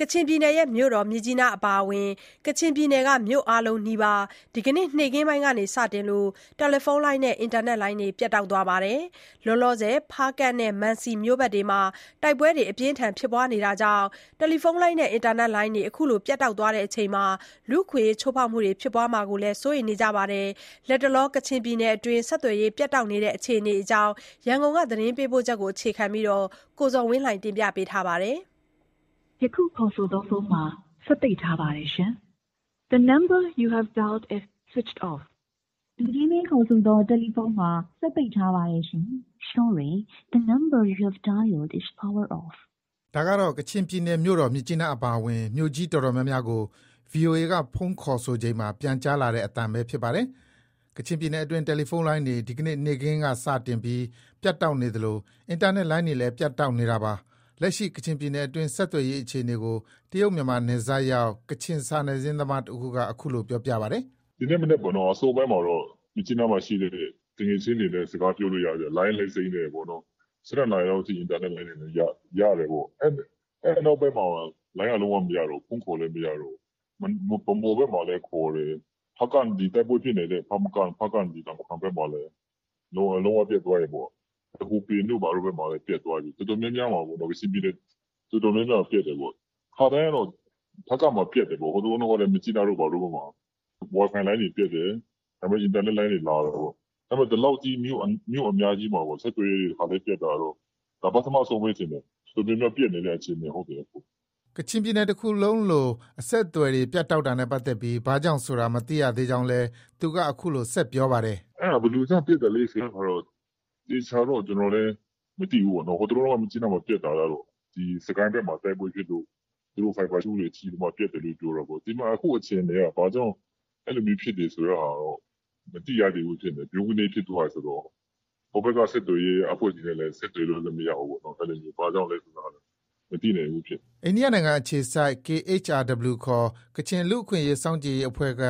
ကချင်ပြည်နယ်ရဲ့ မြို့တော် မြစ်ကြီးနား အပါအဝင် ကချင်ပြည်နယ်က မြို့အားလုံးနီးပါး ဒီကနေ့ နေ့ခင်းပိုင်းကစတင်လို့ တယ်လီဖုန်းလိုင်းနဲ့ အင်တာနက်လိုင်းတွေ ပြတ်တောက်သွားပါတယ်။လောလောဆယ် ဖားကန့်နဲ့ မံစီမြို့ဘက်တွေမှာ တိုက်ပွဲတွေဖြစ်နေတာကြောင့် တယ်လီဖုန်းလိုင်းနဲ့ အင်တာနက်လိုင်းတွေ အခုလို ပြတ်တောက်သွားချိန်မှာ လူ့အခွင့်အရေး ချိုးဖောက်မှုတွေ ဖြစ်ပွားမှာကိုလည်း စိုးရိမ်နေကြပါတယ်။လတ်တလော ကချင်ပြည်နယ်အတွင်း ဆက်သွယ်ရေး ပြတ်တောက်နေတဲ့ အခြေအနေအကြောင်း ရန်ကုန်က သတင်းပေးပို့ချက်ကို အခြေခံပြီး ကိုဇော်ဝင်းလှိုင်က တင်ပြထားပါတယ်။ ယခုခေါ်ဆိုသောဖုန်းမှာစက်ပိတ်ထားပါတယ်ရှင်။ The number you have dialed is switched off. လူကြီးမင်းခေါ်ဆိုသောတယ်လီဖုန်းမှာစက်ပိတ်ထားပါတယ်ရှင်။ Sorry, the number you have dialed is power off. ဒါကတော့ကချင်ပြည်နယ်မြို့တော်မြစ်ကြီးနားအပါအဝင်မြို့ကြီးတော်တော်များများကို VOA ကဖုန်းခေါ်ဆိုချိန်မှာပြန်ကြားလာတဲ့အသံပဲဖြစ်ပါတယ်။ကချင်ပြည်နယ်အတွင်းတယ်လီဖုန်းလိုင်းတွေဒီကနေ့နေ့ခင်းကစတင်ပြီးပြတ်တောက်နေသလိုအင်တာနက်လိုင်းတွေလည်းပြတ်တောက်နေတာပါ။ လက်ရှိ ကချင်ပြည်နယ်အတွင်း ဆက်သွယ်ရေးအခြေအနေကို တရုတ်မြန်မာနယ်စပ်ရောက် ကချင်စာနယ်ဇင်းသမားတဦးက အခုလို ပြောပြပါတယ်။“ဒီနေ့မနက်ပေါ့နော်။အစောပိုင်းမှာတော့ မြစ်ကြီးနားမှာရှိတဲ့ သူငယ်ချင်းတွေနဲ့ စကားပြောလို့ရတယ်။လိုင်းလည်း စိမ်းတယ်ပေါ့နော်။၁၂ နာရီလောက်ထိ အင်တာနက်လိုင်းတွေလည်းရတယ်ပေါ့။အဲဒီနောက်ပိုင်းမှာ လိုင်းက လုံးဝမရတော့ဘူး။ဖုန်းခေါ်လည်း မရတော့ဘူး။ဗန်းမော်ဘက်မှာလည်း ခေါ်တယ်။ဖားကန့် တိုက်ပွဲဖြစ်နေတဲ့ ဖားကန့် နမ့်ခမ်းဘက်မှာလည်း လုံးဝ ပြတ်သွားတယ်ပေါ့။ ဟိုပင်တို့ဘာတို့ဘက်မှာလည်းပြတ်သွားပြီ။တော်တော်များများမှာပေါ့။ကချင်ပြည်နယ်တော်တော်များများမှာပြတ်တယ်ပေါ့။ခါတိုင်းကတော့ဖားကန့်မှာပြတ်တယ်ပေါ့။ဟိုတလောတုံးကလည်းမြစ်ကြီးနားတို့ဘာတို့ဘက်မှာဝိုင်ဖိုင်လိုင်းတွေပြတ်တယ်။ဒါပေမဲ့အင်တာနက်လိုင်းတွေလာတယ်ပေါ့။ဒါပေမဲ့ဒီလောက်ကြီးမြို့အများကြီးမှာဆက်သွယ်ရေးတွေတခါတည်းပြတ်တာကတော့ဒါပထမဆုံးပဲထင်တယ်။တော်တော်များများပြတ်နေတဲ့အခြေအနေဟုတ်တယ်။”ကချင်ပြည်နယ်တခုလုံးလိုအဆက်အသွယ်တွေပြတ်တောက်တာနဲ့ပတ်သက်ပြီးဘာကြောင့်ဆိုတာမသိရသေးကြောင်းလည်းသူကအခုလိုဆက်ပြောပါတယ်။“အဲဒါဘယ်လိုကြောင့်ပြတ်တာလဲဆိုတဲ့ဟာတော့ သေချာတော့ကျနော်လည်းမသိဘူးပေါ့နော်။ဟိုတလောတုံးကမြစ်ကြီးနားမှာပြတ်တာကတော့စစ်ကိုင်းဘက်မှာတိုက်ပွဲဖြစ်လို့သူတို့ဖိုက်ဘာကြိုးတွေထိပြီးမှပြတ်တယ်လို့ပြောတာပေါ့။ဒီမှာအခုအခြေအနေကဘာကြောင့်အဲလိုမျိုးဖြစ်တယ်ဆိုတဲ့ဟာတော့မသိရသေးဘူးဖြစ်နေတယ်။ဗြုန်းကနဲဖြစ်သွားတယ်ဆိုတော့ဟိုဘက်ကဆက်သွယ်ရေးအဖွဲ့တွေနဲ့လည်းဆက်သွယ်လို့လည်းမရဘူးပေါ့။အဲလိုမျိုးဘာကြောင့်လဲဆိုတာလည်းမသိနိုင်ဘူးဖြစ်နေတယ်။” အိန္ဒိယနိုင်ငံအခြေစိုက် KHRW ခေါ် ကချင်လူ့အခွင့်အရေးစောင့်ကြည့်ရေးအဖွဲ့က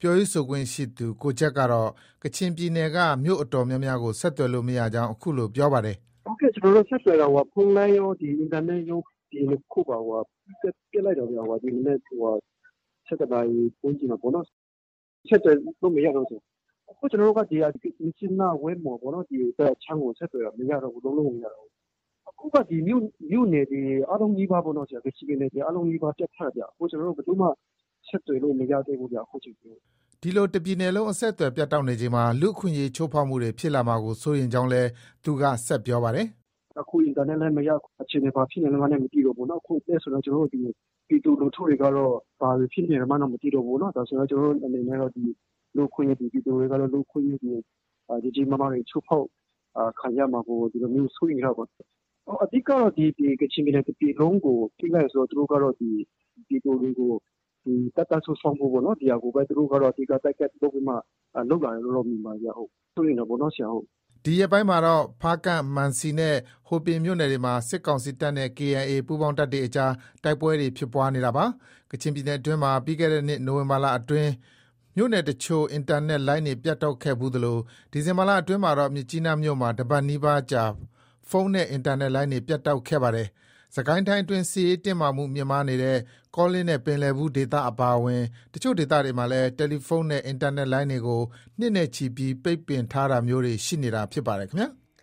ပြောရေးဆိုခွင့်ရှိသူ ကိုဂျက်ကတော့ ကချင်ပြည်နယ်က မြို့အတော်များများကို ဆက်သွယ်လို့ မရကြောင်း အခုလို ပြောပါတယ်။“ကျနော်တို့ ဆက်သွယ်တာ ဖုန်းလိုင်းရော၊အင်တာနက်ရော ဒီနှစ်ခုပါ ပြတ်လိုက်တာဗျ။ဒီမနက် ၁၁ နာရီ ဝန်းကျင်မှာပေါ့နော်။ဆက်သွယ်လို့ မရတော့ဘူး။အခု ကျနော်တို့က မြစ်ကြီးနား၊ဝိုင်းမော်ပေါ့နော်။ဒီဘက်အခြမ်းကို ဆက်သွယ်တာ မရတော့ဘူး။လုံးလုံးကို မရတော့ဘူး။ အခုကမြို့နယ်တွေ အားလုံးနီးပါးပေါ့နော်။ကချင်ပြည်နယ်အားလုံးနီးပါး ပြတ်ထားတာဗျ။အခု ကျနော်တို့ ဘယ်သူမှ ဆက်သွယ်လို့ မရသေးဘူးဗျ အခုချိန်ထိ။”ဒီလို တပြည်နယ်လုံး အဆက်အသွယ်ပြတ်တောက်နေချိန်မှာ လူ့အခွင့်အရေးချိုးဖောက်မှုတွေ ဖြစ်လာမှာကို စိုးရိမ်ကြောင်းလည်း သူက ဆက်ပြောပါတယ်။“အခု အင်တာနက်လည်း မရ။အခြေအနေ ဘာဖြစ်နေလဲမသိတော့ဘူး။အခုဆိုကျနော်တို့ ပြည်သူလူထုတွေကတော့ ဘာတွေ ဖြစ်နေမှန်းတောင် မသိတော့ဘူး။ဒါဆိုတော့ ကျနော်တို့အနေနဲ့ကတော့ လူ့အခွင့်အရေး ပြည်သူတွေကတော့ လူ့အခွင့်အရေးတွေ ကြီးကြီးမားမားတွေချိုးဖောက်ခံရမှာကို ဒီလိုမျိုး စိုးရိမ်တာပေါ့။ အဓိကကတော့ကချင်ပြည်နယ်တပြည်လုံးကိုထိခိုက်တယ်ဆိုတော့သူတို့ကတော့ပြည်သူတွေကိုတပ်ကစုဆောင်းဖို့ပေါ့နော်။ဒီဟာကိုပဲသူတို့ကတော့အဓိက Target လုပ်ပြီးမှလုပ်လာတယ်လို့တော့မြင်ပါတယ်ဗျ။စိုးရိမ်တာပေါ့နော်။”ဒီရက်ပိုင်းမှာတော့ဖားကန့်၊မံစီနဲ့ဟိုပင်မြို့နယ်တွေမှာစစ်ကောင်စီတပ်နဲ့ KIA ပူးပေါင်းတပ်တွေအကြားတိုက်ပွဲတွေဖြစ်ပွားနေတာပါ။ကချင်ပြည်နယ်အတွင်းမှာပြီးခဲ့တဲ့နှစ်နိုဝင်ဘာလအတွင်းမြို့နယ်တချို့အင်တာနက်လိုင်းတွေပြတ်တောက်ခဲ့ဖူးသလိုဒီဇင်ဘာလအတွင်းမှာတော့မြစ်ကြီးနားမြို့မှာတပတ်နီးပါးကြာ ဖုန်းနဲ့ အင်တာနက်လိုင်းတွေ ပြတ်တောက်ခဲ့ပါတယ်။စစ်ကိုင်းတိုင်းအတွင်း စစ်ရေးတင်းမာမှု မြင့်မားနေတဲ့ ကောလင်းနဲ့ ပင်လည်ဘူးဒေသအပါအဝင် တချို့ဒေသတွေမှာလည်း တယ်လီဖုန်းနဲ့ အင်တာနက်လိုင်းတွေကို နှစ်နဲ့ချီပြီး ပိတ်ပင်ထားတာမျိုးတွေ ရှိနေတာဖြစ်ပါတယ်ခင်ဗျာ။